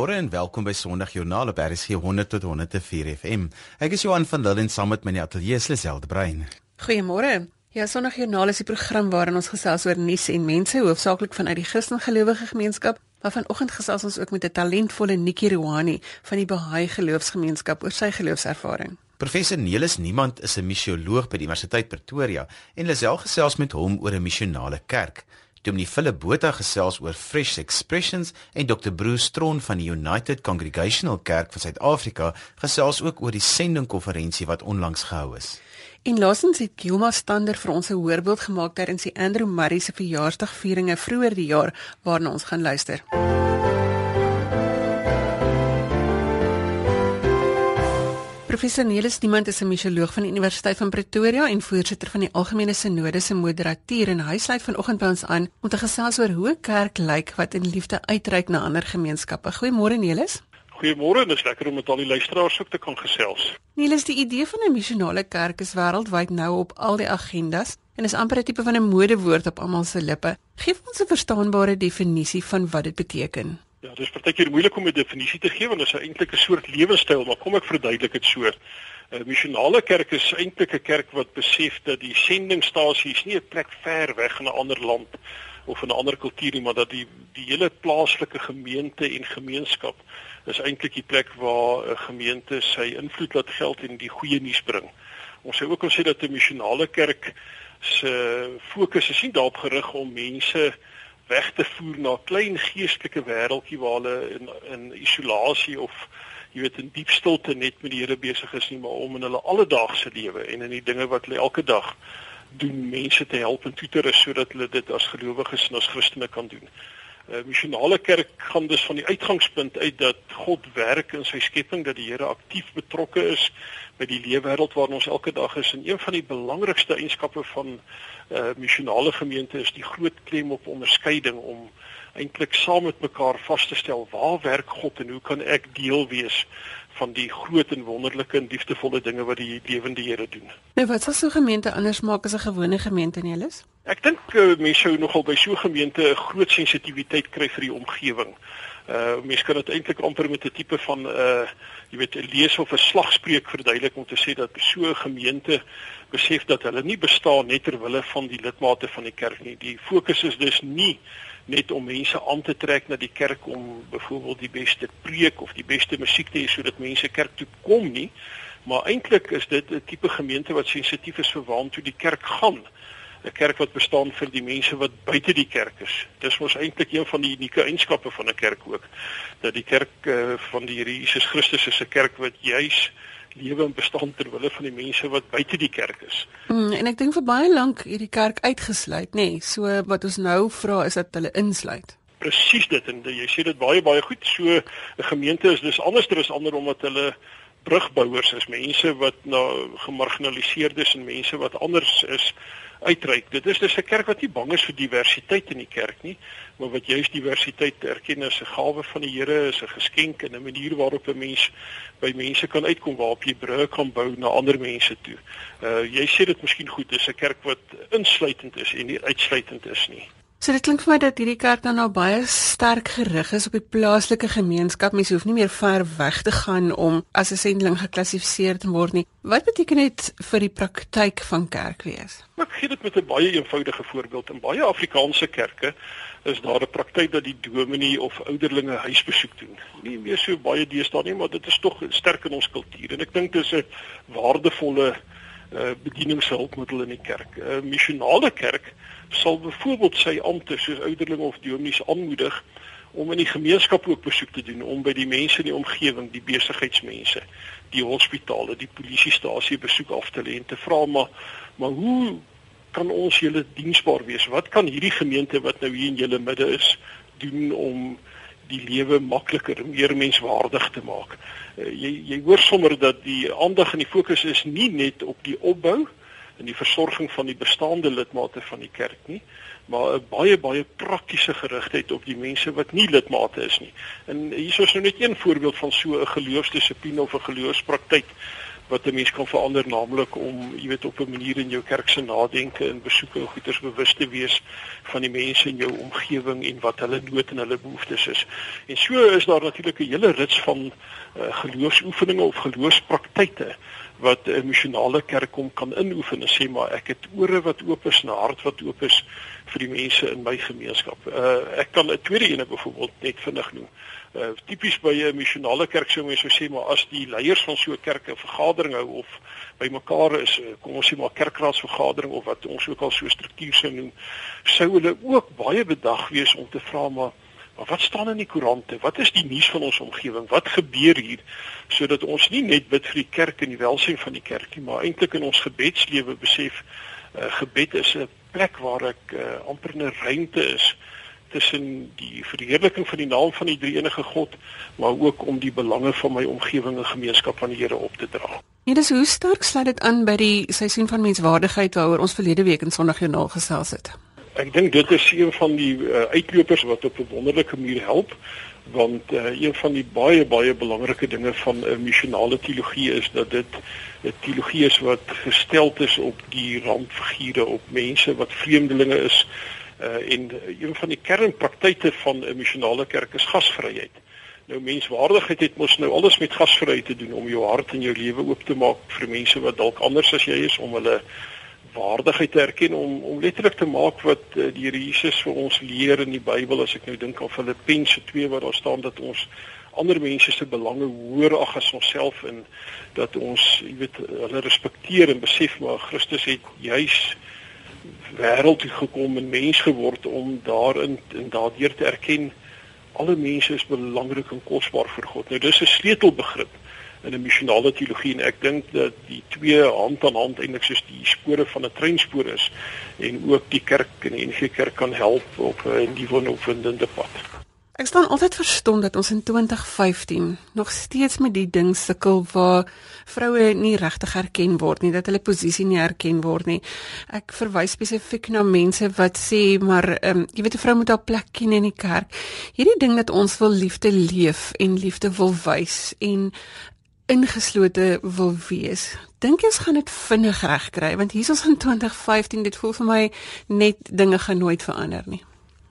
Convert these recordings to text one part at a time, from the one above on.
Goeiemôre en welkom by Sondag Joernaal op RSG 100 tot 104 FM. Ek is Johan van Lille en saam met my ateljee is Liselde Brein. Goeiemôre. Ja, Sondag Joernaal is die program waarin ons gesels oor nuus en mense, hoofsaaklik vanuit die Christengelowige gemeenskap. Maar vanoggend gesels ons ook met 'n talentvolle Nikki Rouhani van die Baha'i Geloofsgemeenskap oor sy geloofservaring. Professor Nelis Niemand is 'n missioloog by die Universiteit Pretoria en Lisel gesels met hom oor 'n missionale kerk. Dominee Philip Botha gesels oor Fresh Expressions en Dr Bruce Stron van die United Congregational Kerk van Suid-Afrika gesels ook oor die sendingkonferensie wat onlangs gehou is. En laasens het Gilma Stander vir ons 'n voorbeeld gemaak tydens die Andrew Murray se verjaarsdagvieringe vroeër die jaar waarna ons gaan luister. Professor Nelis Niemand is 'n misioloog van die Universiteit van Pretoria en voorsitter van die Algemene Sinode se moderatuur en hy sluit vanoggend by ons aan om te gesels oor hoe 'n kerk lyk wat in liefde uitreik na ander gemeenskappe. Goeiemôre Nelis. Goeiemôre, dit is lekker om met al die luisteraars ook te kan gesels. Nelis, die idee van 'n missionale kerk is wêreldwyd nou op al die agendas en is amper 'n tipe van 'n modewoord op almal se lippe. Geef ons 'n verstaanbare definisie van wat dit beteken. Ja, dis partykeer moeilik om 'n definisie te gee want dit is eintlik 'n soort lewenstyl, maar kom ek verduidelik dit so. 'n Missionale kerk is eintlik 'n kerk wat besef dat die sendingstasie is nie 'n plek ver weg in 'n ander land of in 'n ander kultuur nie, maar dat die die hele plaaslike gemeente en gemeenskap is eintlik die plek waar 'n gemeente sy invloed laat geld en die goeie nuus bring. Ons sê ook ons sê dat 'n missionale kerk se fokus is nie daarop gerig om mense weg te voer na 'n klein geestelike wêreldjie waar hulle in in isolasie of jy weet in diep stilte net met die Here besig is nie maar om in hulle alledaagse lewe en in die dinge wat hulle elke dag doen mense te help en toe te rus sodat hulle dit as gelowiges en as Christene kan doen. 'n uh, Missionale kerk gaan dus van die uitgangspunt uit dat God werk in sy skepping, dat die Here aktief betrokke is by die leefwêreld waarin ons elke dag is en een van die belangrikste eienskappe van 'n uh, missionale gemeente is die groot klem op onderskeiding om eintlik saam met mekaar vas te stel waar werk God en hoe kan ek deel wees van die groot en wonderlike en liefdevolle dinge wat die lewende Here doen. Nou wat sal so 'n gemeente anders maak as 'n gewone gemeente nie is? Ek dink uh, mense sou nogal by so 'n gemeente 'n groot sensitiwiteit kry vir die omgewing. Uh mense kan dit eintlik amper met 'n tipe van uh jy weet 'n lees of 'n slagspreuk verduidelik om te sê dat so 'n gemeente besef dat hulle nie bestaan net ter wille van die lidmate van die kerk nie. Die fokus is dus nie net om mense aan te trek na die kerk om byvoorbeeld die beste preek of die beste musiek te hê sodat mense kerk toe kom nie, maar eintlik is dit 'n tipe gemeente wat sensitief is vir waartoe die kerk gaan. 'n kerk wat bestaan vir die mense wat buite die kerk is. Dis mos eintlik een van die unieke eienskappe van 'n kerk ook dat die kerk uh, van die Here Jesus Christus is 'n kerk wat juis lewe en bestaan ter wille van die mense wat buite die kerk is. Hmm, en ek dink vir baie lank hierdie kerk uitgesluit, nê? Nee, so wat ons nou vra is dat hulle insluit. Presies dit en jy sê dit baie baie goed. So 'n gemeente is dus anders as ander omdat hulle brugbouers is, mense wat nou gemarginaliseerdes en mense wat anders is uitreik. Dit is dus 'n kerk wat nie bang is vir diversiteit in die kerk nie, maar wat juist diversiteit erken as 'n gawe van die Here, is 'n geskenk en 'n manier waarop 'n mens by mense kan uitkom waarop jy brûe kan bou na ander mense toe. Uh jy sê dit miskien goed, dis 'n kerk wat insluitend is en nie uitsluitend is nie. So dit klink vir my dat hierdie kerk dan nou baie sterk gerig is op die plaaslike gemeenskap. Mens hoef nie meer ver weg te gaan om as 'n sendeling geklassifiseer te word nie. Wat beteken dit vir die praktyk van kerk wees? Ek gee dit met 'n baie eenvoudige voorbeeld. In baie Afrikaanse kerke is daar 'n praktyk dat die dominee of ouderlinge huisbesoek doen. Nie meer so baie deesdae nie, maar dit is tog sterk in ons kultuur en ek dink dit is 'n waardevolle uh, bedieningshulpmiddel in die kerk. 'n uh, Missionale kerk sal byvoorbeeld sy ampte soos ouderlinge of dominees aanmoedig om in die gemeenskap ook besoek te doen om by die mense in die omgewing, die besigheidsmense, die hospitale, die polisiestasie besoek af te lê en te vra maar maar hoe kan ons julle diensbaar wees? Wat kan hierdie gemeente wat nou hier in julle midde is doen om die lewe makliker, meer menswaardig te maak? Uh, jy jy hoor sommer dat die aandag en die fokus is nie net op die opbou in die versorging van die bestaande lidmate van die kerk nie, maar 'n baie baie praktiese gerigtheid op die mense wat nie lidmate is nie. En hier is nou net een voorbeeld van so 'n geloofsdissipline of 'n geloofspraktyk wat 'n mens kan verander naamlik om jy weet op 'n manier in jou kerk se nadenke en besoeke en goeders bewus te wees van die mense in jou omgewing en wat hulle nood en hulle behoeftes is. En so is daar natuurlik 'n hele rits van uh, geloofsoefeninge of geloofspraktyke wat 'n missionale kerk kom kan inoefen en sê maar ek het ore wat oop is, 'n hart wat oop is vir die mense in my gemeenskap. Uh ek kan 'n tweede ene byvoorbeeld net vinnig noem. Uh tipies by 'n missionale kerk sou mense sê maar as die leiers van so 'n kerk 'n vergadering hou of bymekaar is, uh, kom ons sê maar kerkraadsvergadering of wat ons ook al so struktuur sou noem, sou hulle ook baie bedag wees om te vra maar Maar wat staan in die koerante? Wat is die nuus van ons omgewing? Wat gebeur hier sodat ons nie net bid vir die kerk en die welsyn van die kerk nie, maar eintlik in ons gebedslewe besef uh, gebed is 'n plek waar ek uh, amper 'n ruimte is tussen die verheerliking van die naam van die drie enige God, maar ook om die belange van my omgewing en gemeenskap van die Here op te dra. Ja, dis hoe sterk sluit dit aan by die seisoen van menswaardigheid waaroor ons verlede week in Sondagjoernaal gesels het. Ek dink dit is een van die uh, uitlopers wat op 'n wonderlike manier help want uh, een van die baie baie belangrike dinge van 'n uh, missionale teologie is dat dit 'n teologie is wat gestel is op die randfigure op mense wat vreemdelinge is uh, en een van die kernpraktyke van 'n missionale kerk is gasvryheid. Nou menswaardigheid het mos nou alles met gasvryheid te doen om jou hart en jou lewe oop te maak vir mense wat dalk anders as jy is om hulle waardigheid te erken om om letterlik te maak wat uh, die Here Jesus vir ons leer in die Bybel as ek nou dink aan Filippense 2 waar daar staan dat ons ander mense se belange hoër ag as onsself en dat ons jy weet hulle respekteer en besef maar Christus het juis wêreld toe gekom en mens geword om daarin en daardeur te erken alle mense is belangrik en kosbaar vir God. Nou dis 'n sleutelbegrip in 'n missionale teologie en ek dink dat die twee hand aan hand eintlik soos die spore van 'n treinspoor is en ook die kerk en die NG Kerk kan help op 'n nuwe opwindende pad. Ek staan altyd verstom dat ons in 2015 nog steeds met die ding sukkel waar vroue nie regtig erken word nie, dat hulle posisie nie erken word nie. Ek verwys spesifiek na mense wat sê maar ehm um, jy weet 'n vrou moet haar plek ken in die kerk. Hierdie ding dat ons wil liefde leef en liefde wil wys en ingeslote wil wees. Dink jy ons gaan dit vinnig regkry want hier is ons in 2015 dit voel vir my net dinge gaan nooit verander nie.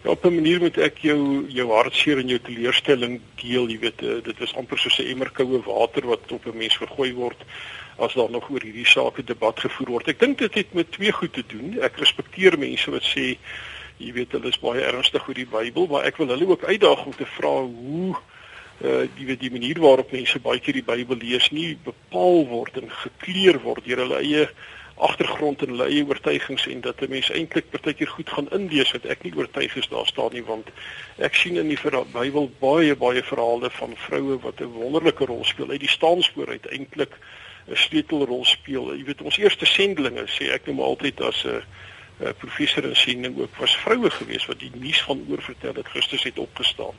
Ja, op 'n manier moet ek jou jou hartseer en jou teleurstelling deel, jy weet, uh, dit is amper soos 'n emmer koue water wat op 'n mens vergooi word as daar nog oor hierdie saak 'n debat gevoer word. Ek dink dit het met twee goed te doen. Ek respekteer mense wat sê jy weet hulle is baie ernstig oor die Bybel, maar ek wil hulle ook uitdaag om te vra hoe uh die weet die manier waarop mense baie keer die Bybel lees nie bepaal word en gekleer word deur hulle eie agtergrond en hulle eie oortuigings en dat 'n mens eintlik partykeer goed gaan inlees wat ek nie oortuig is daar staan nie want ek sien in die Bybel baie baie verhale van vroue wat 'n wonderlike rol speel uit die staanspoor uit eintlik 'n sleutelrol speel. Jy weet ons eerste sendelinge sê ek noem altyd as 'n professor in sending ook was vroue gewees wat die nuus van oorvertel dat Christus het opgestaan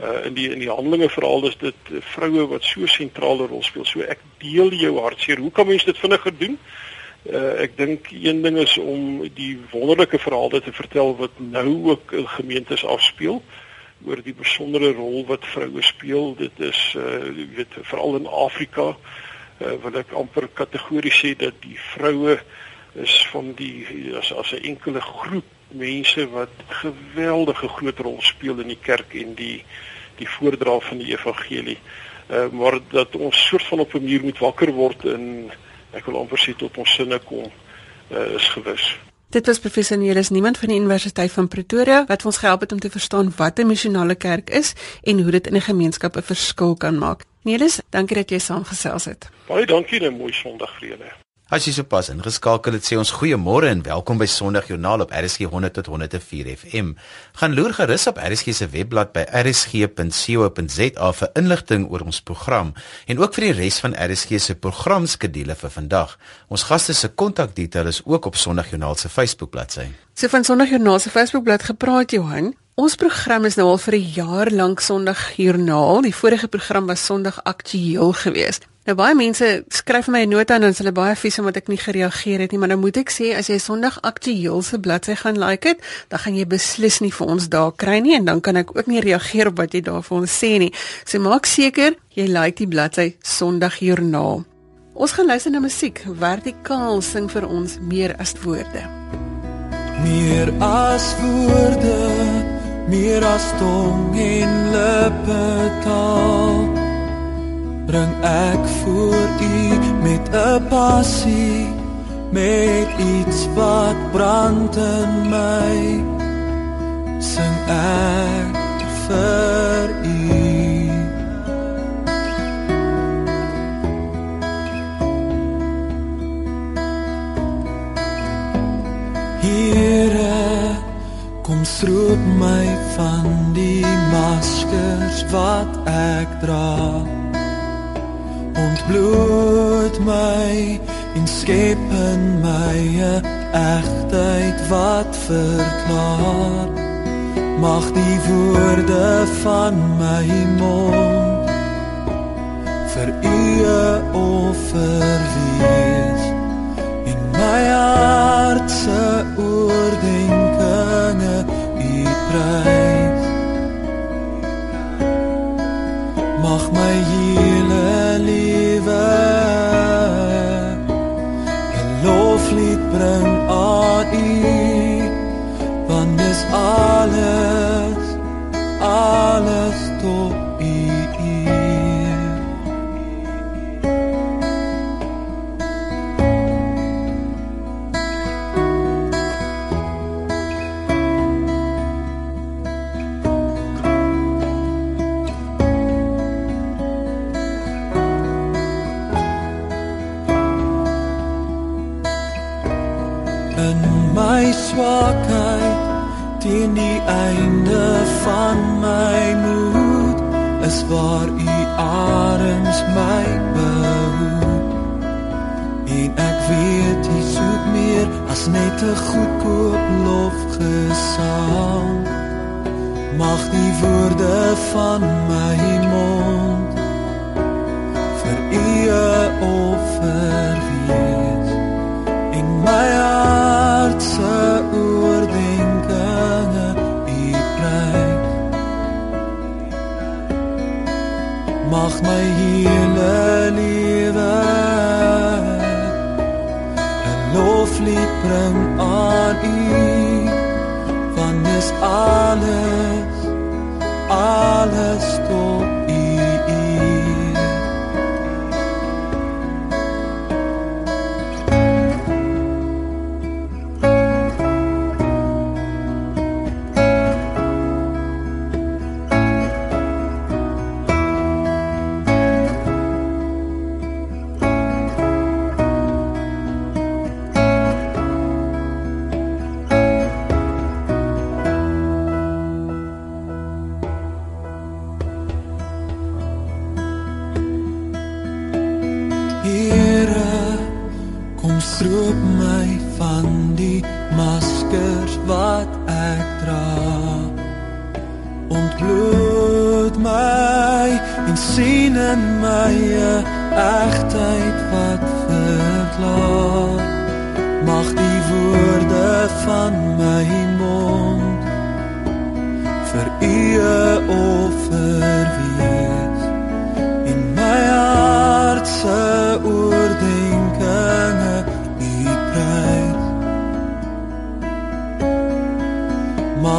uh, in die in die Handelinge verhaal is dit uh, vroue wat so sentrale rol speel. So ek deel jou hartseer. Hoe kan mens dit vinniger doen? Uh, ek dink een ding is om die wonderlike verhale te vertel wat nou ook in gemeentes afspeel oor die besondere rol wat vroue speel. Dit is uh jy weet veral in Afrika uh, wil ek amper kategories sê dat die vroue is van die as as 'n enkele groep mense wat geweldige groot rol speel in die kerk en die die voordra van die evangelie. Uh, maar dat ons soort van op 'n manier moet wakker word en ek wil amper sê tot ons sinne kom uh, is gewis. Dit was professor Nelis Niemand van die Universiteit van Pretoria wat ons gehelp het om te verstaan wat 'n missionale kerk is en hoe dit in 'n gemeenskap 'n verskil kan maak. Nelis, dankie dat jy saamgesels het. Baie dankie en 'n mooi Sondag vir julle. As jy sopas ingeskakel het, sê ons goeiemôre en welkom by Sondagjoernaal op RSG 100 tot 104 FM. Gaan loer gerus op RSG se webblad by rsg.co.za vir inligting oor ons program en ook vir die res van RSG se programskedule vir vandag. Ons gaste se kontakdetail is ook op Sondagjoernaal se Facebook bladsy. So van Sondagjoernaal se Facebook bladsy gepraat Johan. Ons program is nou al vir 'n jaar lank Sondagjoernaal. Die vorige program was Sondag Aktueel geweest. Nou baie mense skryf vir my 'n nota en dan is hulle baie vies omdat ek nie gereageer het nie, maar nou moet ek sê as jy Sondag Aktueel se bladsy gaan like het, dan gaan jy beslis nie vir ons daar kry nie en dan kan ek ook nie reageer op wat jy daar vir ons sê nie. So maak seker jy like die bladsy Sondag Joernaal. Ons gaan luister na musiek. Vertikaal sing vir ons meer as woorde. Meer as woorde, meer as tong en lippe taal. Bring ek voor U met 'n passie, met iets wat brand in my. Sing ek vir U. stroop my van die maskers wat ek dra ontbloot my en skep in my 'n egtheid wat verklaar mag die woorde van my mond vir u offer mag my hele lewe 'n loflied bring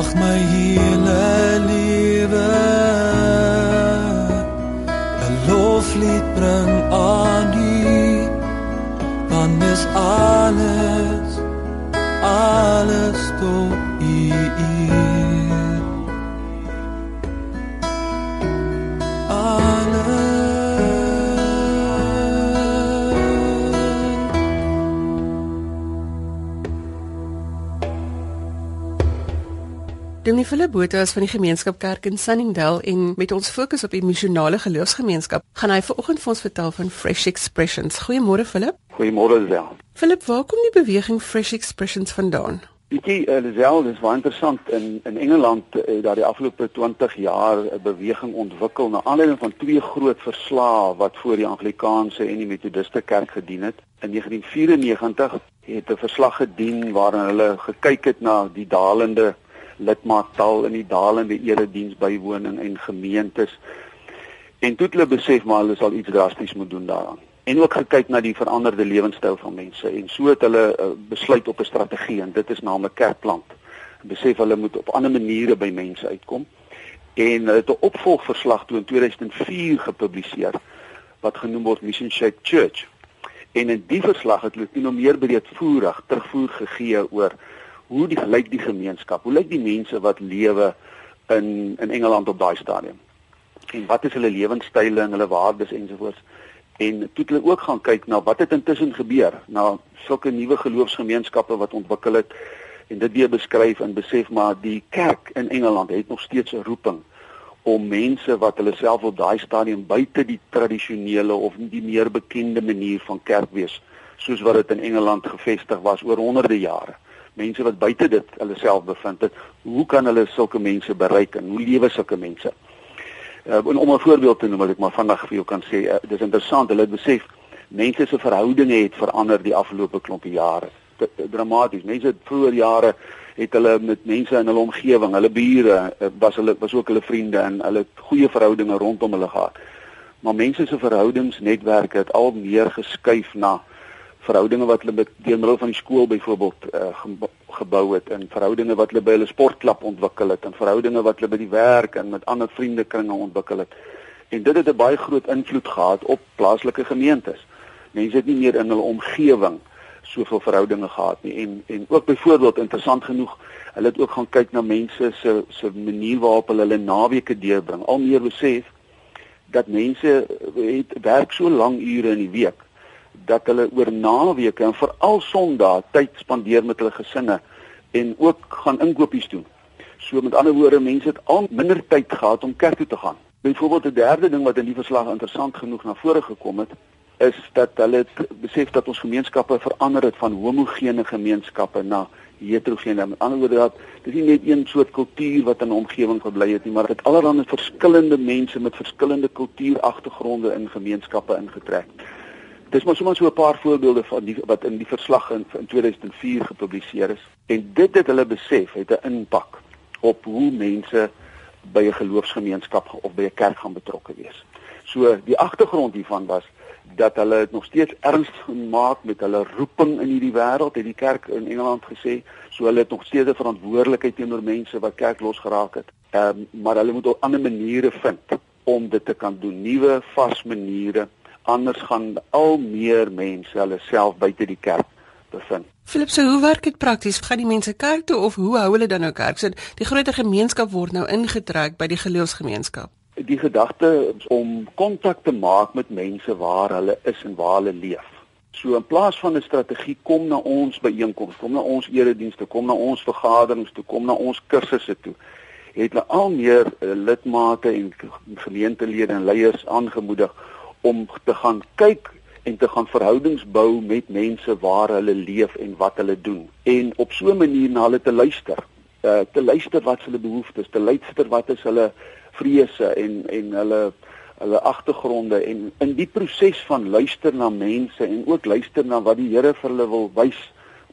mag my hele lewe. 'n loflied bring aan U. Want dis alles alles tot Dominee Philip Botha is van die gemeenskap Kerk in Sunningdale en met ons fokus op die missionale geloofsgemeenskap, gaan hy vanoggend vir ons vertel van Fresh Expressions. Goeiemôre Philip. Goeiemôre Lisel. Philip, waar kom die beweging Fresh Expressions vandaan? Bietjie uh, Lisel, dis baie interessant in in Engeland uh, daar die afgelope 20 jaar 'n beweging ontwikkel na aanleiding van twee groot verslae wat voor die Anglikaanse en die Methodiste kerk gedien het. In 1994 het 'n verslag gedien waarin hulle gekyk het na die dalende lidmaattal in die dalende erediens bywoning en gemeentes. En toe het hulle besef maar hulle sal iets drasties moet doen daaraan. en ook gekyk na die veranderde lewenstyl van mense en so het hulle uh, besluit op 'n strategie en dit is naamlik kerkplant. Besef hulle moet op ander maniere by mense uitkom en hulle het 'n opvolgverslag toe in 2004 gepubliseer wat genoem word Mission Shaped Church. En in die verslag het hulle nou meer breedvoerig terugvoer gegee oor hoe die lyk die gemeenskap, hoe lyk die mense wat lewe in in Engeland op daai stadium. En wat is hulle lewenstyle en hulle waardes ensovoorts. En toe het hulle ook gaan kyk na wat het intussen gebeur, na sulke nuwe geloofsgemeenskappe wat ontwikkel het en dit weer beskryf en besef maar die kerk in Engeland het nog steeds 'n roeping om mense wat hulle self op daai stadium buite die tradisionele of die meer bekende manier van kerk wees soos wat dit in Engeland gevestig was oor honderde jare mense wat buite dit hulle self bevind het hoe kan hulle sulke mense bereik en hoe lewe sulke mense uh, om 'n voorbeeld te noem wat ek maar vandag vir jou kan sê uh, dis interessant hulle het besef mense se verhoudinge het verander die afgelope klompie jare dramaties. Mense het vroeër jare het hulle met mense in hulle omgewing, hulle bure, eh, was hulle was ook hulle vriende en hulle goeie verhoudinge rondom hulle gehad. Maar mense se verhoudingsnetwerke het al meer geskuif na verhoudinge wat hulle deur middel van die skool byvoorbeeld uh, gebou het en verhoudinge wat hulle by hulle sportklub ontwikkel het en verhoudinge wat hulle by die werk en met ander vriendekringe ontwikkel het. En dit het 'n baie groot invloed gehad op plaaslike gemeentes. Mense het nie meer in hulle omgewing soveel verhoudinge gehad nie en en ook byvoorbeeld interessant genoeg hulle het ook gaan kyk na mense se se manier waarop hulle hulle naweke deurbring al meer besef dat mense het werk so lang ure in die week dat hulle oor naweke en veral Sondae tyd spandeer met hulle gesinne en ook gaan inkopies doen. So met ander woorde mense het al minder tyd gehad om kerk toe te gaan. Byvoorbeeld 'n derde ding wat in die verslag interessant genoeg na vore gekom het, is dat hulle besef dat ons gemeenskappe verander het van homogene gemeenskappe na heterogene. Met ander woorde dat dis nie net een soort kultuur wat in 'n omgewing gebly het nie, maar dit allerlei verskillende mense met verskillende kultuuragtergronde in gemeenskappe ingetrek. Dis maar sommer so 'n paar voorbeelde van die wat in die verslag in, in 2004 gepubliseer is. En dit het hulle besef het 'n impak op hoe mense by 'n geloofsgemeenskap of by 'n kerk gaan betrokke wees. So die agtergrond hiervan was dat hulle dit nog steeds ernstig maak met hulle roeping in hierdie wêreld, het die kerk in Engeland gesê, so hulle het nog steeds 'n verantwoordelikheid teenoor mense wat kerk losgeraak het. Ehm um, maar hulle moet ook ander maniere vind om dit te kan doen, nuwe vas maniere. Anders gaan al meer mense hulle self buite die kerk bevind. Philip, so hoe werk dit prakties? Gaan die mense kerk toe of hoe hou hulle dan nou kerk? So die groter gemeenskap word nou ingetrek by die geloofsgemeenskap die gedagte om kontak te maak met mense waar hulle is en waar hulle leef. So in plaas van 'n strategie kom na ons byeenkomste, kom na ons eredienste, kom na ons vergaderings toe, kom na ons kursusse toe, het hulle al meer uh, lidmate en gemeentelede en leiers aangemoedig om te gaan kyk en te gaan verhoudings bou met mense waar hulle leef en wat hulle doen en op so 'n manier na hulle te luister. Uh, te luister wat hulle behoeftes, te luister wat is hulle vrese en en hulle hulle agtergronde en in die proses van luister na mense en ook luister na wat die Here vir hulle wil wys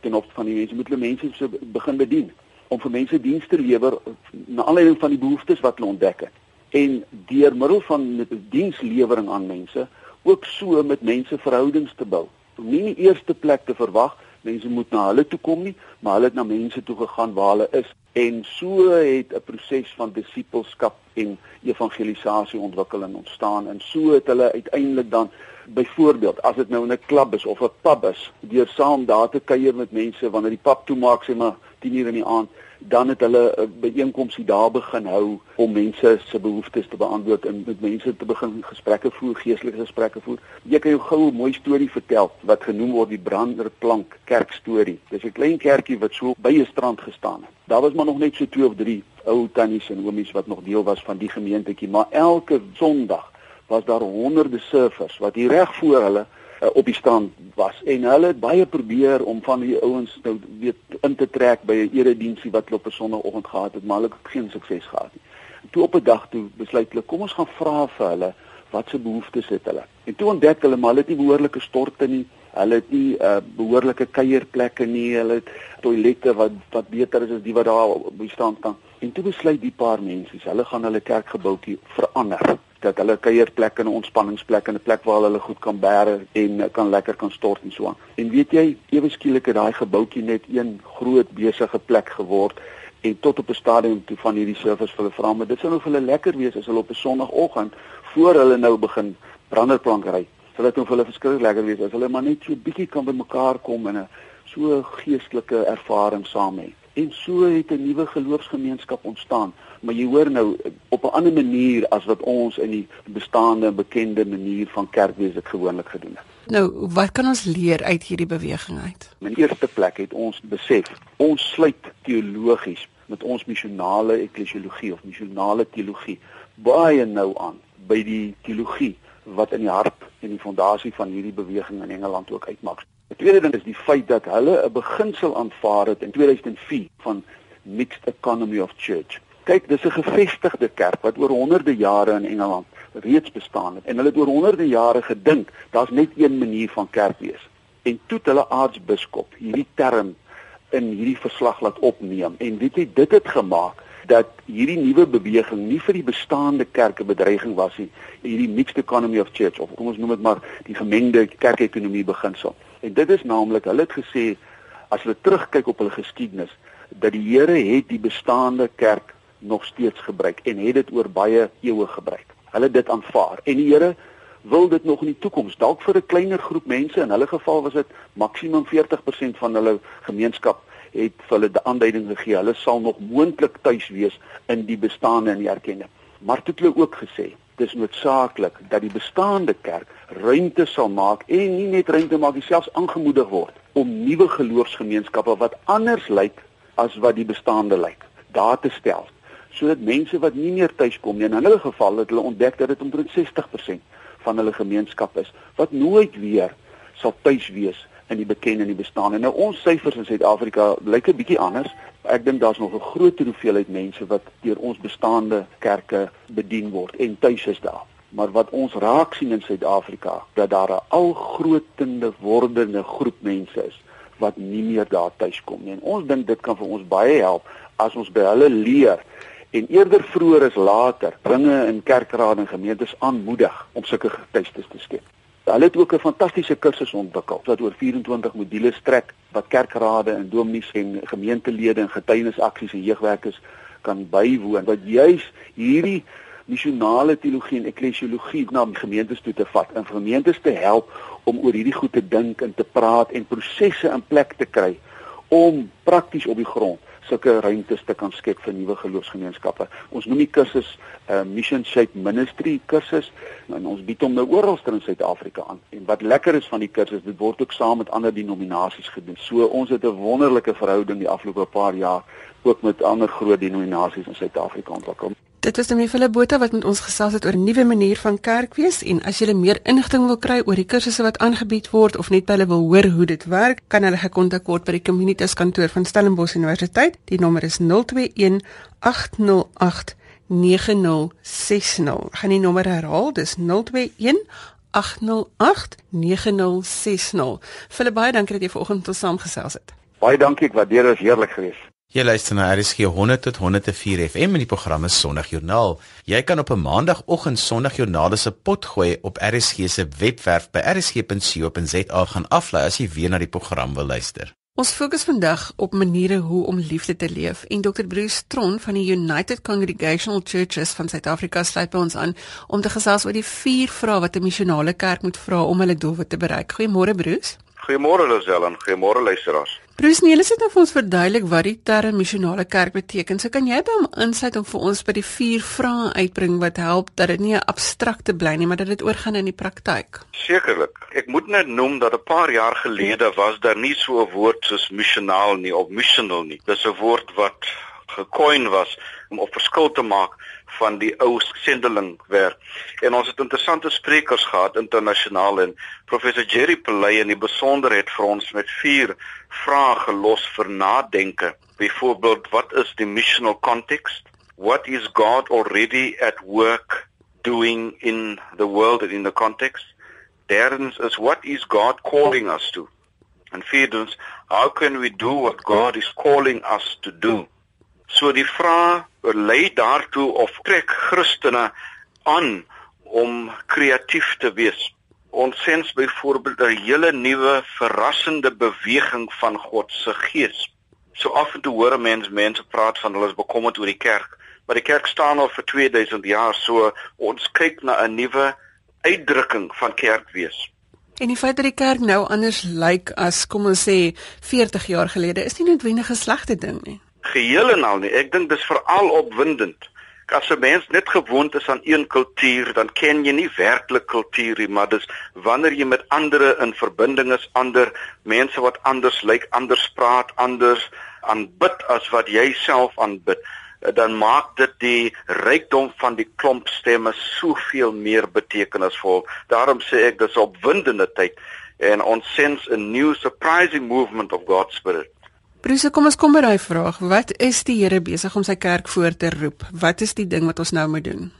ten opsigte van die mense moet hulle mense so begin bedien om vir mense dienste lewer na aanleiding van die behoeftes wat hulle ontdek het en deur middel van dienslewering aan mense ook so met mense verhoudings te bou. Om nie in die eerste plek te verwag mense moet na hulle toe kom nie maar hulle het na mense toe gegaan waar hulle is. En so het 'n proses van disippelskap en evangelisasie ontwikkel en ontstaan. En so het hulle uiteindelik dan byvoorbeeld as dit nou in 'n klub is of 'n pub is deur saam daar te kuier met mense wanneer die pub toemaak sê maar 10 uur in die aand dan het hulle 'n byeenkomsie daar begin hou om mense se behoeftes te beantwoord en met mense te begin gesprekke voer, geestelike gesprekke voer. Jy kan jou goue mooi storie vertel wat genoem word die branderplank kerkstorie. Dis 'n klein kerkie wat so by 'n strand gestaan het. Daar was maar nog net so 2 of 3 ou tannies en oomies wat nog deel was van die gemeentetjie, maar elke Sondag was daar honderde surfers wat hier reg voor hulle uh, op die strand was en hulle het baie probeer om van die ouens nou weet in te trek by 'n erediensie wat hulle op 'n sonoggend gehad het maar hulle het geen sukses gehad nie. Toe op 'n dag toe besluit hulle kom ons gaan vra vir hulle wat se behoeftes het hulle. En toe ontdek hulle maar hulle het nie behoorlike storte nie. Hulle het nie uh, behoorlike kuierplekke nie. Hulle het toilette wat wat beter is as die wat daar op die strand kan. En toe besluit die paar mense, hulle gaan hulle kerkgebouetjie verander dat hulle kuierplek en 'n ontspanningsplek en 'n plek waar hulle goed kan bære en eh, kan lekker kan stort en so aan. En weet jy, ewe skielik het daai gebouetjie net een groot besige plek geword en tot op 'n stadium toe van hierdie service vir hulle vra maar dit sou nou vir hulle lekker wees as hulle op 'n sonoggend voor hulle nou begin branderplank ry. Sal dit nou vir hulle verskriklik lekker wees as hulle maar net so bietjie kan bymekaar kom en 'n so geestelike ervaring saam hê. En so het 'n nuwe geloofsgemeenskap ontstaan maar jy hoor nou op 'n ander manier as wat ons in die bestaande bekende manier van kerkwees dit gewoonlik gedoen het. Nou, wat kan ons leer uit hierdie beweging uit? In eerste plek het ons besef ons sluit teologies met ons missionale eklesiologie of missionale teologie baie nou aan by die teologie wat in die hart en die fondasie van hierdie beweging in Engeland ook uitmaak. Die tweede ding is die feit dat hulle 'n beginsel aanvaar het in 2004 van mixed economy of church kyk dis 'n gevestigde kerk wat oor honderde jare in Engeland reeds bestaan het en hulle het oor honderde jare gedink daar's net een manier van kerk wees. En toe het hulle aartsbiskop hierdie term in hierdie verslag laat opneem en weet jy dit het gemaak dat hierdie nuwe beweging nie vir die bestaande kerke bedreiging was nie. Hierdie mixed economy of church of kom ons noem dit maar die gemengde kerkekonomie beginsel en dit is naamlik hulle het gesê as hulle terugkyk op hulle geskiedenis dat die Here het die bestaande kerk nog steeds gebruik en het dit oor baie eeue gebruik. Hulle dit aanvaar en die Here wil dit nog in die toekoms dalk vir 'n kleiner groep mense in hulle geval was dit maksimum 40% van hulle gemeenskap het vir hulle aanduiding gegee hulle sal nog moontlik tuis wees in die bestaande en die erkende. Maar dit het ook gesê dis noodsaaklik dat die bestaande kerk ruimte sal maak en nie net ruimte maak, selfs aangemoedig word om nuwe geloofsgemeenskappe wat anders lyk as wat die bestaande lyk, daar te stel sodat mense wat nie meer tuis kom nie in hulle geval het hulle ontdek dat dit omtrent 60% van hulle gemeenskap is wat nooit weer sal tuis wees in die bekende en die bestaan. En nou ons syfers in Suid-Afrika lyk 'n bietjie anders. Ek dink daar's nog 'n groot hoeveelheid mense wat deur ons bestaande kerke bedien word en tuis is daar. Maar wat ons raak sien in Suid-Afrika, dat daar 'n algrotende wordende groep mense is wat nie meer daar tuis kom nie. En ons dink dit kan vir ons baie help as ons by hulle leer en eerder vroeër as later bringe in kerkrade en gemeentes aanmoedig om sulke getuies te skep. Hulle het ook 'n fantastiese kursus ontwikkel wat oor 24 modules strek wat kerkrade en dominees en gemeentelede en getuienisaksies en jeugwerkers kan bywoon wat juis hierdie missionale teologie en eklesiologie na gemeentes toe te vat en gemeentes te help om oor hierdie goed te dink en te praat en prosesse in plek te kry om prakties op die grond sulke ruimtes te kan skep vir nuwe geloofsgemeenskappe. Ons noem die kursus uh, mission shape ministry kursus en ons bied hom nou oral in Suid-Afrika aan. En wat lekker is van die kursus, dit word ook saam met ander denominasies gedoen. So ons het 'n wonderlike verhouding die afgelope paar jaar ook met ander groot denominasies in Suid-Afrika ontwikkel. Dit was Demi Philip Botha wat met ons gesels het oor 'n nuwe manier van kerk wees en as jy meer inligting wil kry oor die kursusse wat aangebied word of net by hulle wil hoor hoe dit werk, kan hulle gekontak word by die Communitas kantoor van Stellenbosch Universiteit. Die nommer is 021 808 9060. Ek gaan die nommer herhaal, dis 021 8089060. Philip, baie dankie dat jy vanoggend met ons saamgesels het. Baie dankie, ek waardeer dit heerlik geweest. Jy luister na RSG 100 tot 104 FM en die program is Sondagjoernaal. Jy kan op 'n maandagooggend Sondagjoernaal se pot gooi op RSG se webwerf by rsg.co.za gaan aflaai as jy weer na die program wil luister. Ons fokus vandag op maniere hoe om liefde te leef en Dr. Bruce Tron van die United Congregational Churches van Suid-Afrika sluit by ons aan om te gesels oor die vier vrae wat 'n missionale kerk moet vra om hulle doelwit te bereik. Goeiemôre Bruce. Goeiemôre Lisel en goeiemôre luisteraars. Bruce Neil het nou vir ons verduidelik wat die term missionale kerk beteken. So kan jy by hom insluit om vir ons by die vier vrae uitbring wat help dat dit nie 'n abstrakte bly nie, maar dat dit oorgaan in die praktyk. Sekerlik. Ek moet net noem dat 'n paar jaar gelede was daar nie so 'n woord soos missionaal nie of missional nie. Dis 'n woord wat gekoin was om op verskil te maak van die ou sendeling werk. En ons het interessante sprekers gehad internasionaal en professor Jerry Pelay in die besonder het vir ons met vier vrae gelos vir nadenke. Byvoorbeeld, wat is die missional context? What is God already at work doing in the world and in the context? Derdens is what is God calling us to? And vierdens, how can we do what God is calling us to do? So die vraag lei daartoe of trek Christene aan om kreatief te wees. Ons sens byvoorbeeld 'n hele nuwe verrassende beweging van God se gees. So af en toe hoor mense mense praat van hulle is bekommerd oor die kerk, maar die kerk staan al vir 2000 jaar, so ons kyk na 'n nuwe uitdrukking van kerk wees. En die feit dat die kerk nou anders lyk as kom ons sê 40 jaar gelede is nie noodwendig 'n slegte ding nie. Geheel en al nie. Ek dink dis veral opwindend. As 'n mens net gewoond is aan een kultuur, dan ken jy nie werklik kultuur nie, maar dis wanneer jy met ander in verbinding is, ander mense wat anders lyk, anders praat, anders aanbid as wat jy self aanbid dan maak dit die rykdom van die klomp stemme soveel meer betekenisvol. Daarom sê ek dis opwindende tyd en ons sens 'n new surprising movement of God's spirit. Bruce, kom ons kom by daai vraag. Wat is die Here besig om sy kerk voor te roep? Wat is die ding wat ons nou moet doen?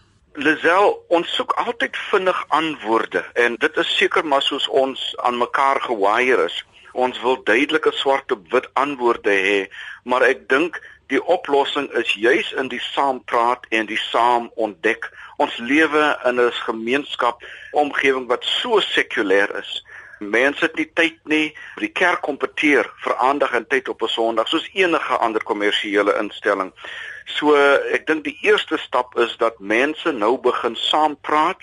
Lisel, ons soek altyd vinnig antwoorde en dit is seker maar soos ons aan mekaar gewaier is. Ons wil duidelike swart op wit antwoorde hê, maar ek dink Die oplossing is juis in die saampraat en die saam ontdek. Ons lewe in 'n gemeenskap omgewing wat so sekulêr is. Mense het nie tyd nie. Die kerk kompeteer vir aandag en tyd op 'n Sondag soos enige ander kommersiële instelling. So ek dink die eerste stap is dat mense nou begin saampraat,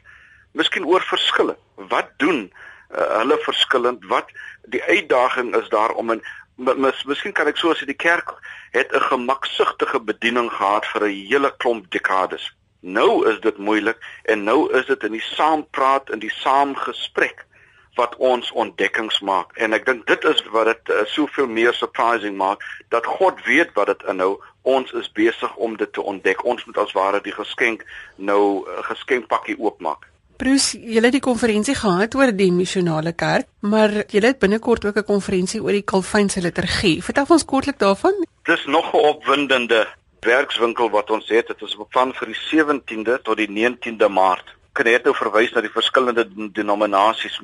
miskien oor verskille. Wat doen uh, hulle verskillend? Wat die uitdaging is daar om in mis, miskien kan ek so sê die kerk het 'n gemaksigtige bediening gehad vir 'n hele klomp dekades. Nou is dit moeilik en nou is dit in die saampraat en die saamgesprek wat ons ontdekkings maak en ek dink dit is wat dit uh, soveel meer surprising maak dat God weet wat dit inhou ons is besig om dit te ontdek ons moet as ware die geskenk nou uh, geskenkpakkie oopmaak Bruce, julle het die konferensie gehad oor die missionale kerk, maar julle het binnekort ook 'n konferensie oor die Calvynse liturgie. Vertel ons kortlik daarvan. Dis nog 'n opwindende werkswinkel wat ons het. Dit is beplan vir die 17de tot die 19de Maart. Kan net nou verwys na die verskillende denominasies,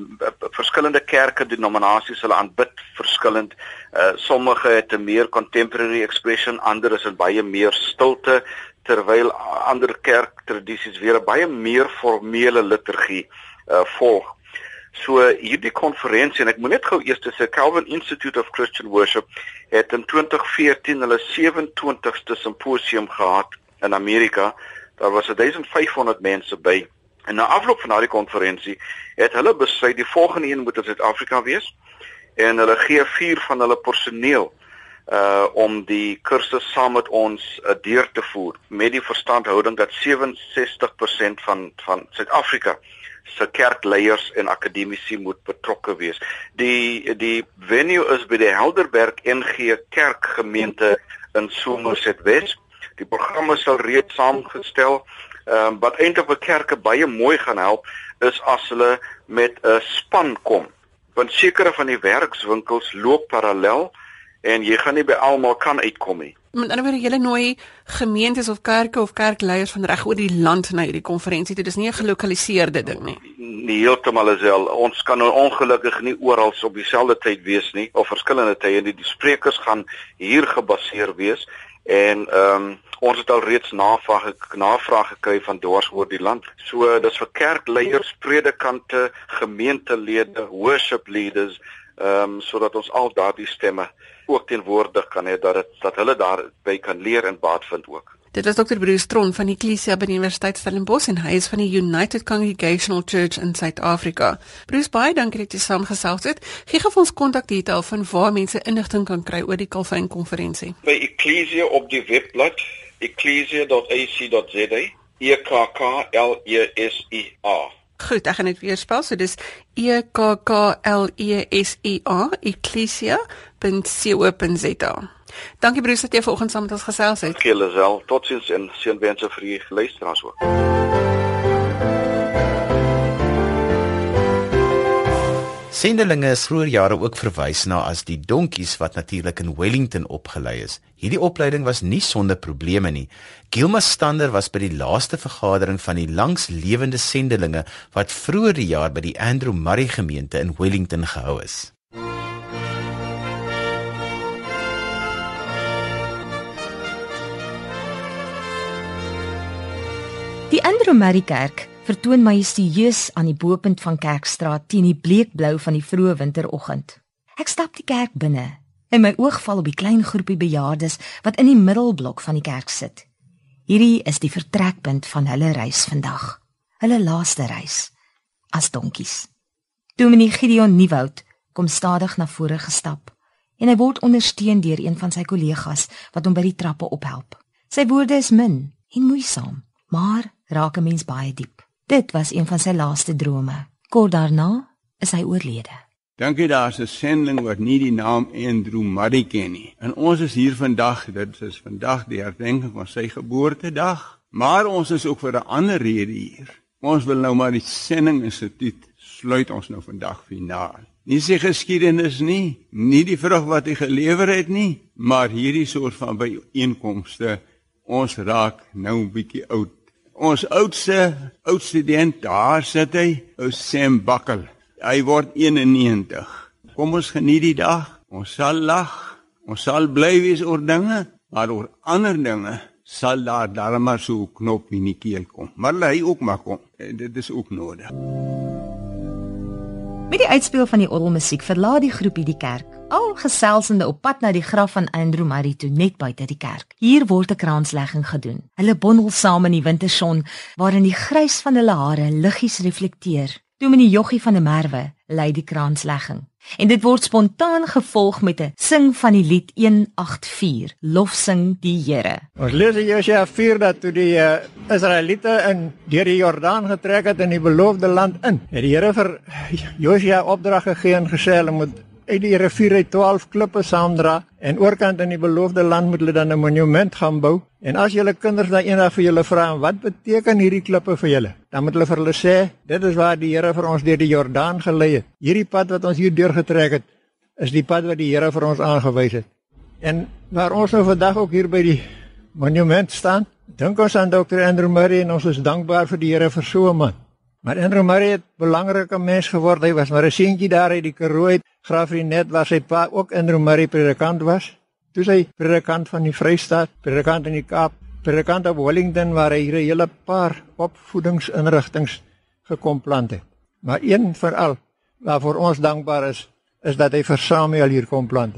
verskillende kerke denominasies hulle aanbid verskillend. Uh sommige het 'n meer contemporary expression, ander is in baie meer stilte terwyl ander kerktradisies weer 'n baie meer formele liturgie uh, volg. So hierdie konferensie en ek moet net gou eers sê Calvin Institute of Christian Worship het in 2014 hulle 27ste simposium gehad in Amerika. Daar was 1500 mense by. En na afloop van daardie konferensie het hulle besluit die volgende een moet in Suid-Afrika wees en hulle gee vier van hulle personeel uh om die kursus saam met ons uh, deur te voer met die verstandhouding dat 67% van van Suid-Afrika se kerkleiers en akademici moet betrokke wees. Die die venue is by die Helderberg NG Kerkgemeente in Somerset West. Die programme sal reeds saamgestel. Ehm um, wat eintlik vir kerke baie mooi gaan help is as hulle met 'n span kom. Want sekere van die werkswinkels loop parallel en jy gaan nie by almal kan uitkom nie. Met ander woorde, julle nooi gemeentes of kerke of kerkleiers van reg oor die land na hierdie konferensie toe. Dis nie 'n gelokaliseerde ding nie. Nie heeltemal is wel. Ons kan nou ongelukkig nie oral op dieselfde tyd wees nie of verskillende tye nie. Die sprekers gaan hier gebaseer wees en ehm um, ons het al reeds navraag navraag gekry van dwars oor die land. So dis vir kerkleiers, predikante, gemeentelede, worship leaders, ehm um, sodat ons al daardie stemme ook teenwoordig kan hê dat dit dat hulle daarby kan leer en baat vind ook. Dit is Dr. Bruce Stron van die Ecclesia by die Universiteit Stellenbosch en hy is van die United Congregational Church in Suid-Afrika. Bruce, baie dankie dat jy saamgesels het. Gee gou ons kontakdetail van waar mense inligting kan kry oor die Calvin konferensie. By Ecclesia op die webblad ecclesia.ac.za. E K K L E S I A. Goed, ek gaan dit weer spel. So dis E K K L E S I A ecclesia.co.za. Dankie Bruce dat jy vanoggend saam met ons gesels het. Dankie Lisel. Totsiens en seënwense vir die luisteraars ook. Sendelinge is vroeër jare ook verwys na as die donkies wat natuurlik in Wellington opgelei is. Hierdie opleiding was nie sonder probleme nie. Gilma Stander was by die laaste vergadering van die langslewende sendelinge wat vroeër die jaar by die Andrew Murray gemeente in Wellington gehou is. Die Andrew Murray Kerk vertoon majestueus aan die bopunt van Kerkstraat teen die bleekblou van die vroeë winteroggend. Ek stap die kerk binne en my oog val op die klein groepie bejaardes wat in die middelblok van die kerk sit. Hierdie is die vertrekpunt van hulle reis vandag. Hulle laaste reis as donkies. Dominee Gideon Nieuwoud kom stadig na vore gestap en hy word ondersteun deur een van sy kollegas wat hom by die trappe ophelp. Sy woorde is min en moeisaam, maar raak 'n mens baie diep. Dit was een van sy laaste drome. Kort daarna is hy oorlede. Dink jy daar's 'n sending wat nie die naam Andrew Murray ken nie. En ons is hier vandag, dit is vandag die herdenking van sy geboortedag, maar ons is ook vir 'n ander rede hier. Ons wil nou maar die sending instituut sluit ons nou vandag finaal. Nie sy geskiedenis nie, nie die vrug wat hy gelewer het nie, maar hierdie soort van byeenkomste ons raak nou 'n bietjie oud. Ons oudste oud student, daar sit hy, ou Sam Bakkel. Hy word 91. Kom ons geniet die dag. Ons sal lag. Ons sal bly wees oor dinge, maar oor ander dinge sal daar darmal so 'n knop in die keel kom. Maar hy ook maar kom. En dit is ook nodig. Met die uitspeel van die orgelmusiek verlaat die groepie die kerk. Al geselsende op pad na die graf van Andrew Murray toe net buite die kerk. Hier word 'n kraanslegging gedoen. Hulle bondel saam in die winterson waarin die grys van hulle hare liggies reflekteer. Dominee Joggie van der Merwe lei die kraanslegging. En dit word spontaan gevolg met 'n sing van die lied 184, Lofsing die Here. Ons lees in Josua 4 dat toe die uh, Israeliete in deur die Jordaan getrek het in die beloofde land in, het die Here vir Josua opdrag gegee en gesê hulle moet uit die rivier uit 12 klippe saamdra en oorkant in die beloofde land moet hulle dan 'n monument gaan bou. En as julle kinders dan eendag vir julle vra wat beteken hierdie klippe vir julle, dan moet hulle vir hulle sê, dit is waar die Here vir ons deur die Jordaan gelei het. Hierdie pad wat ons hier deur getrek het, is die pad wat die Here vir ons aangewys het. En waar ons nou vandag ook hier by die monument staan, dink ons aan Dr. Andrew Murray en ons is dankbaar vir die Here vir so 'n man. Maar Andrew Murray het 'n belangrike mens geword. Hy was maar 'n seentjie daar uit die Karoo uit. Graafie net was sy pa ook Andrew Murray predikant was. Toe sy predikant van die Vrystaat, predikant in die Kaap, predikant op Wellington waar hy 'n hele paar opvoedingsinrigtinge gekom plant het. Maar een veral waarvoor ons dankbaar is, is dat hy vir Samuel hier kom plant.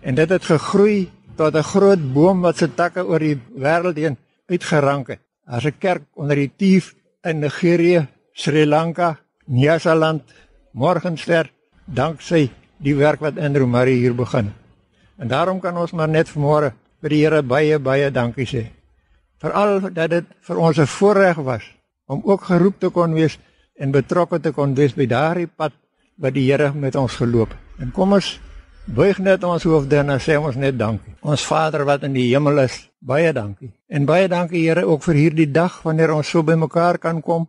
En dit het gegroei tot 'n groot boom wat sy takke oor die wêreld heen uitgerank het. As 'n kerk onder die Tief in Nigerië Sri Lanka, Nyasaland, Morgenster, danksy die werk wat Andrew Murray hier begin. En daarom kan ons maar net vanmôre vir die Here baie baie dankie sê. Veral dat dit vir ons 'n voorreg was om ook geroep te kon wees en betrokke te kon wees by daardie pad wat die Here met ons geloop. En kom ons buig net ons hoofde en sê ons net dankie. Ons Vader wat in die hemel is, baie dankie. En baie dankie Here ook vir hierdie dag wanneer ons so bymekaar kan kom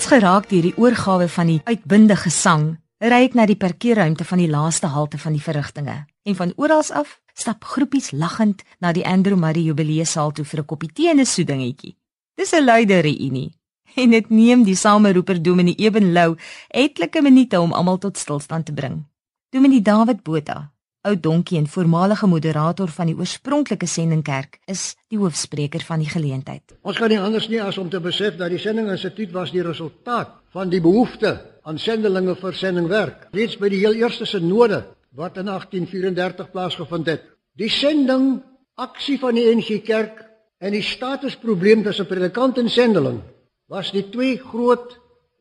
Steeds geraak deur die oorgawe van die uitbundige sang, ry ek na die parkeerruimte van die laaste halte van die verrigtinge. En van oral af stap groepies lagend na die Andrew Murray Jubileesaal toe vir 'n koppie tee en 'n soedingetjie. Dis 'n luide reunie en dit neem die sameroeper Dominee Eben Lou etlike minute om almal tot stilstand te bring. Dominee David Botha, oud donkie en voormalige moderator van die oorspronklike sendingkerk, is die hoofspreker van die geleentheid. Ons kan nie anders nie as om te besef dat die sendinginstituut was die resultaat van die behoefte aan sendelinge vir sendingwerk. Reeds by die heel eerste sinode wat in 1834 plaasgevind het. Die sending aksie van die NG Kerk en die statusprobleem tussen predikant en sendeling was die twee groot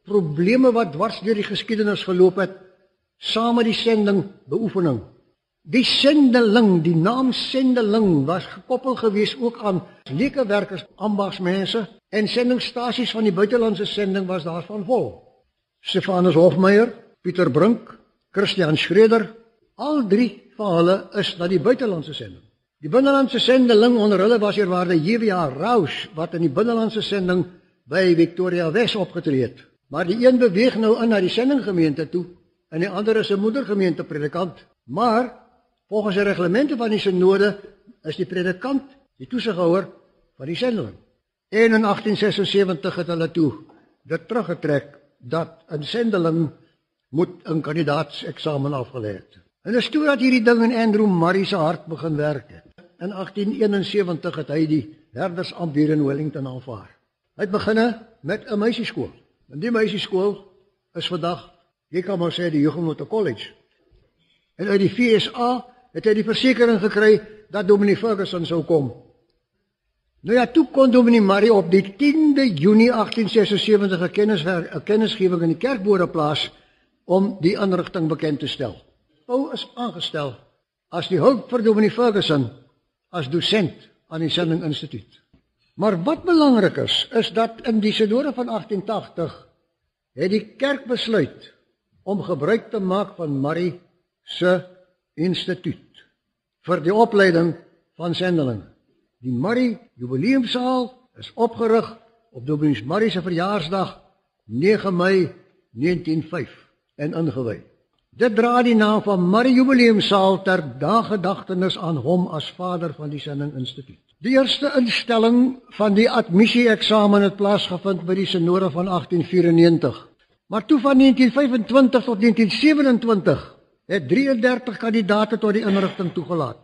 probleme wat dwars deur die geskiedenis geloop het saam met die sending beoefening. Die sendeling, die naam sendeling was gekoppel gewees ook aan leuke werkers, ambagsmense en sendingstasies van die buitelandse sending was daarvan vol. Stefanus Hofmeyer, Pieter Brink, Christian Schreder, Al drie van hulle is na die buitelandse sending. Die binnelandse sendeling onder hulle was eerwaarde JWA Rausch wat in die binnelandse sending by Victoria Wes opgetree het. Maar die een beweeg nou in na die sendinggemeente toe en die ander is 'n moedergemeente predikant. Maar volgens die reglemente van die sinode is die predikant die toesighouer van die sendeling. En in 1876 het hulle toe dit teruggetrek dat 'n sendeling moet 'n kandidaatseksamen afgelê het. En dit stoor dat hierdie ding in Andrew Murray se hart begin werk het. In 1871 het hy die herdersambt hier in Wellington aanvaar. Hy het begine met 'n meisieskool. En die meisieskool is vandag, jy kan maar sê die Huguenot College. En uit die FSA het hy die versekering gekry dat Dominee Ferguson sou kom Nou ja, toe kon Dominee Marie op die 10de Junie 1876 'n kennis 'n kennisgewing in die kerkbode plaas om die inrigting bekend te stel. Paul is aangestel as die hulp vir Dominee Ferguson as dosent aan die Sending Instituut. Maar wat belangrik is, is dat in die sinode van 1880 het die kerk besluit om gebruik te maak van Marie se instituut vir die opleiding van sendelinge. Die Murray Jubileumsaal is opgerig op Dominee Murray se verjaarsdag 9 Mei 1905 en ingewy. Dit dra die naam van Murray Jubileumsaal ter dagedagtenis aan hom as vader van die Sending Instituut. Die eerste instelling van die admissie-eksamen het plaasgevind by die sinode van 1894. Maar toe van 1925 tot 1927 het 33 kandidate tot die inrigting toegelaat.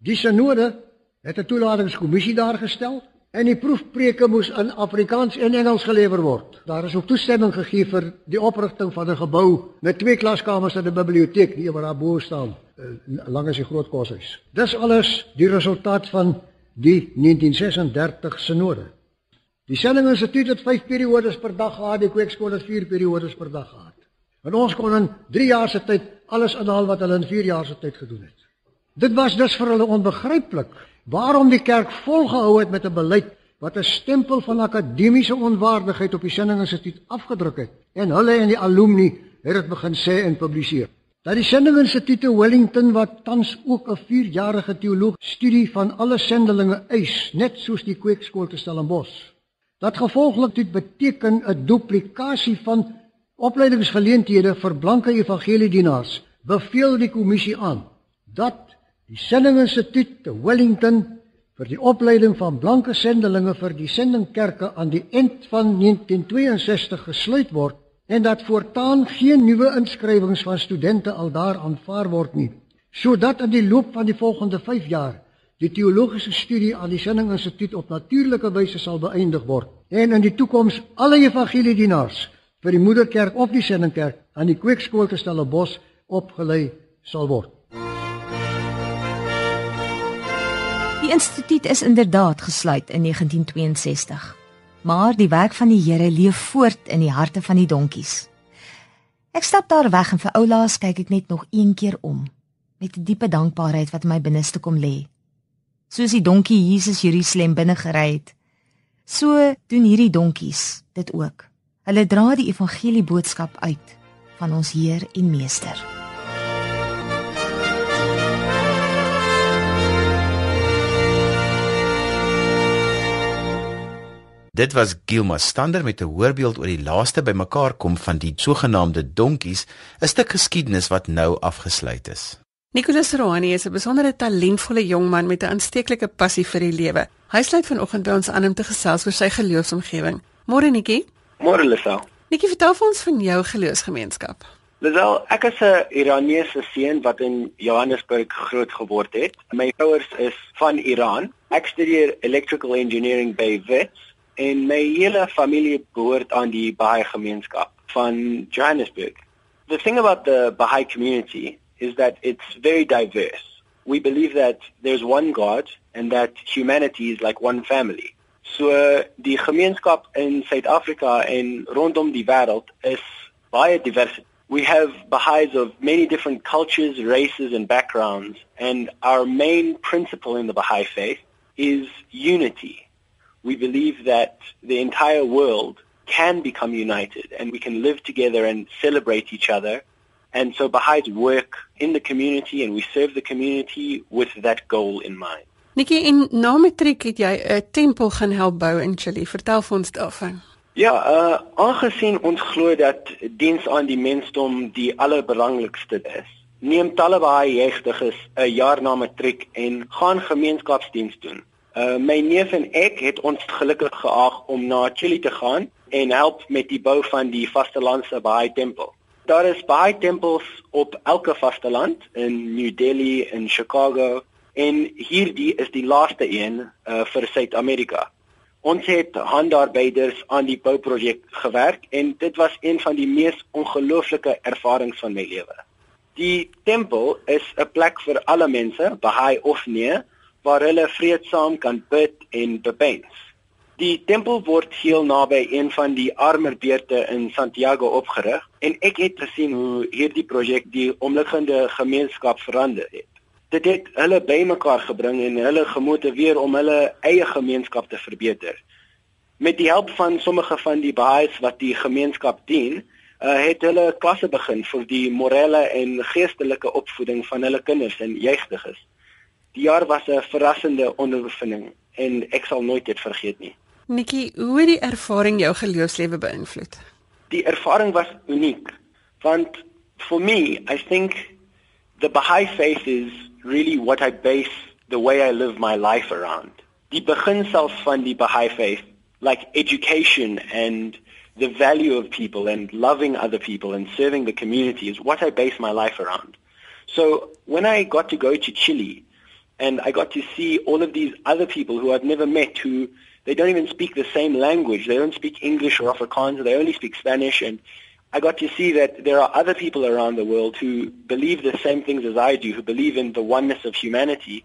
Die sinode het 'n toelatingskommissie daar gestel en die proefpreke moes in Afrikaans en Engels gelewer word. Daar is ook toestemming gegee vir die oprigting van 'n gebou met twee klaskamers en 'n biblioteek, die oor daarbo staan, uh, langs die groot koshuis. Dis alles die resultaat van die 1936 sinode. Die Sending Instituut het 5 periodes per dag gehad, die kweekskool het 4 periodes per dag gehad. En ons kon in 3 jaar se tyd alles inhaal wat hulle in 4 jaar se tyd gedoen het. Dit was dus vir hulle onbegryplik waarom die kerk volgehou het met 'n beleid wat 'n stempel van akademiese onwaardigheid op die Sendinginstituut afgedruk het en hulle en die alumni het dit begin sê en publiseer. Dat die Sendinginstituut in Wellington wat tans ook 'n 4-jarige teoloog studie van alle sendelinge eis, net soos die kweekskool te Stellenbosch. Dat gevolglik dit beteken 'n duplikasie van opleidingsgeleenthede vir blanke evangeliedienaars, beveel die kommissie aan dat die Sending Instituut te Wellington vir die opleiding van blanke sendelinge vir die sendingkerke aan die eind van 1962 gesluit word en dat voortaan geen nuwe inskrywings van studente al daar aanvaar word nie sodat in die loop van die volgende 5 jaar die teologiese studie aan die Sending Instituut op natuurlike wyse sal beëindig word en in die toekoms alle evangeliedienaars vir die moederkerk of die sendingkerk aan die kweekskool te Stellenbosch opgelei sal word Die instituut is inderdaad gesluit in 1962. Maar die werk van die Here leef voort in die harte van die donkies. Ek stap daar weg en vir oulaas kyk ek net nog een keer om met 'n diepe dankbaarheid wat in my binneste kom lê. Soos die donkie Jesus Jerusalem binne gery het, so doen hierdie donkies dit ook. Hulle dra die evangelie boodskap uit van ons Heer en Meester. Dit was Gilma Stander met 'n voorbeeld oor die laaste bymekaar kom van die sogenaamde donkies, 'n stuk geskiedenis wat nou afgesluit is. Nicholas Roani is 'n besondere talentvolle jong man met 'n aansteeklike passie vir die lewe. Hy sluit vanoggend by ons aan om te gesels oor sy geloofsomgewing. Môre Nikki. Môre Lisa. Nikki, vertel vir ons van jou geloofsgemeenskap. Lisel, ek is 'n Iraniese seun wat in Johannesburg groot geword het. My ouers is van Iran. Ek studeer electrical engineering by Wits en my hele familie behoort aan die Baha'i gemeenskap van Johannesburg. The thing about the Baha'i community is that it's very diverse. We believe that there's one God and that humanity is like one family. So die gemeenskap in Suid-Afrika en rondom die wêreld is baie divers. We have Baha'is of many different cultures, races and backgrounds and our main principle in the Baha'i faith is unity we believe that the entire world can become united and we can live together and celebrate each other And so Baha'is work in the community and we serve the community with that goal in mind. Nikki, in na matriek het jy 'n tempel gaan help bou in Chili. Vertel vir ons daarvan. Ja, uh aangesien ons glo dat diens aan die mensdom die allerbelangrikste is, neem talle baie jeugdiges 'n jaar na matriek en gaan gemeenskapsdiens doen. Uh my neef en ek het ons gelukkig geag om na Chili te gaan en help met die bou van die vastelandse Baha'i tempel. Daar is baie tempels op elke vasteland in New Delhi en Chicago en hierdie is die laaste een uh, vir Suid-Amerika. Ons het handarbeiders aan die bouprojek gewerk en dit was een van die mees ongelooflike ervarings van my lewe. Die tempel is 'n plek vir alle mense, Baha'i of nie, waar hulle vreedsaam kan bid en bepens. Die tempel word heel naby een van die armer beurte in Santiago opgerig en ek het gesien hoe hierdie projek die omliggende gemeenskap verander het dit het hulle bymekaar gebring en hulle gemotiveer om hulle eie gemeenskap te verbeter. Met die hulp van sommige van die Baha'is wat die gemeenskap dien, uh, het hulle klasse begin vir die morele en geestelike opvoeding van hulle kinders en jeugdiges. Die jaar was 'n verrassende ondervinding en ek sal nooit dit vergeet nie. Nikki, hoe het die ervaring jou geloofslewe beïnvloed? Die ervaring was uniek want for me, I think the Baha'i faith is really what I base the way I live my life around. Die beginsels van die Baha'i faith, like education and the value of people and loving other people and serving the community is what I base my life around. So when I got to go to Chile and I got to see all of these other people who I've never met who they don't even speak the same language. They don't speak English or Afrikaans. They only speak Spanish and I got to see that there are other people around the world who believe the same things as I do, who believe in the oneness of humanity,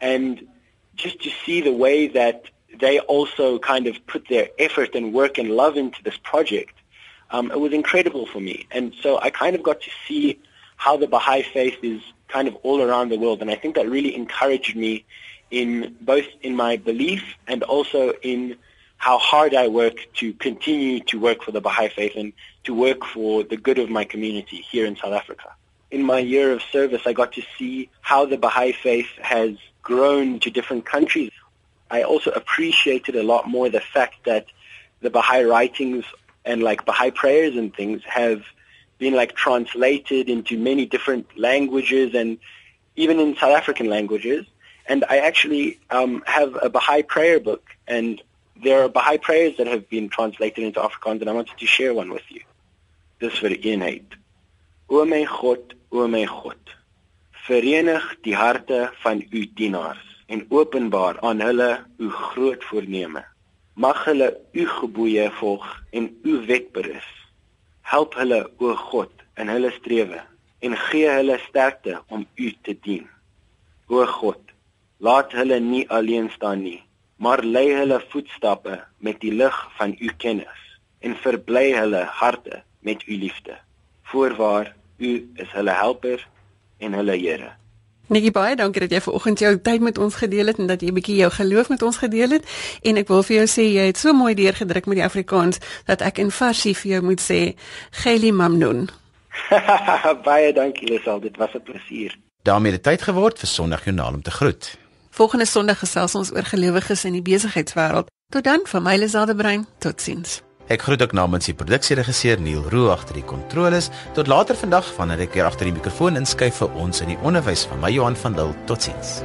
and just to see the way that they also kind of put their effort and work and love into this project, um, it was incredible for me. And so I kind of got to see how the Baha'i faith is kind of all around the world, and I think that really encouraged me in both in my belief and also in how hard I work to continue to work for the Baha'i Faith. And to work for the good of my community here in South Africa. In my year of service, I got to see how the Baha'i Faith has grown to different countries. I also appreciated a lot more the fact that the Baha'i writings and like Baha'i prayers and things have been like translated into many different languages and even in South African languages. And I actually um, have a Baha'i prayer book and there are Baha'i prayers that have been translated into Afrikaans and I wanted to share one with you. Dis vir eenheid. O my God, o my God. Verenig die harte van u dienaars en openbaar aan hulle u groot voorneme. Mag hulle u gebooie volg en u wet berus. Help hulle o God in hulle strewe en gee hulle sterkte om u te dien. O God, laat hulle nie alleen staan nie maar lei hulle voetstappe met die lig van u kennis en verbly hulle harte met u liefde. Voorwaar, u is hulle helper en hulle Here. Netjie baie dankie dat jy vanoggend jou tyd met ons gedeel het en dat jy 'n bietjie jou geloof met ons gedeel het en ek wil vir jou sê jy het so mooi deurgedruk met die Afrikaans dat ek in Farsi vir jou moet sê Geli Mamnun. baie dankie Lisel, dit was 'n plesier. daarmee het tyd geword vir Sondag Joernaal om te groet. Volgende Sondag gesels ons oor gelowiges in die besigheidswêreld. Tot dan, van my Lisade Brein. Totsiens. Ek groet ook namens die produksieregisseur Neil Roo agter die kontroles. Tot later vandag wanneer ek weer agter die mikrofoon inskuif vir ons in die onderwys van my Johan van Dil. Totsiens.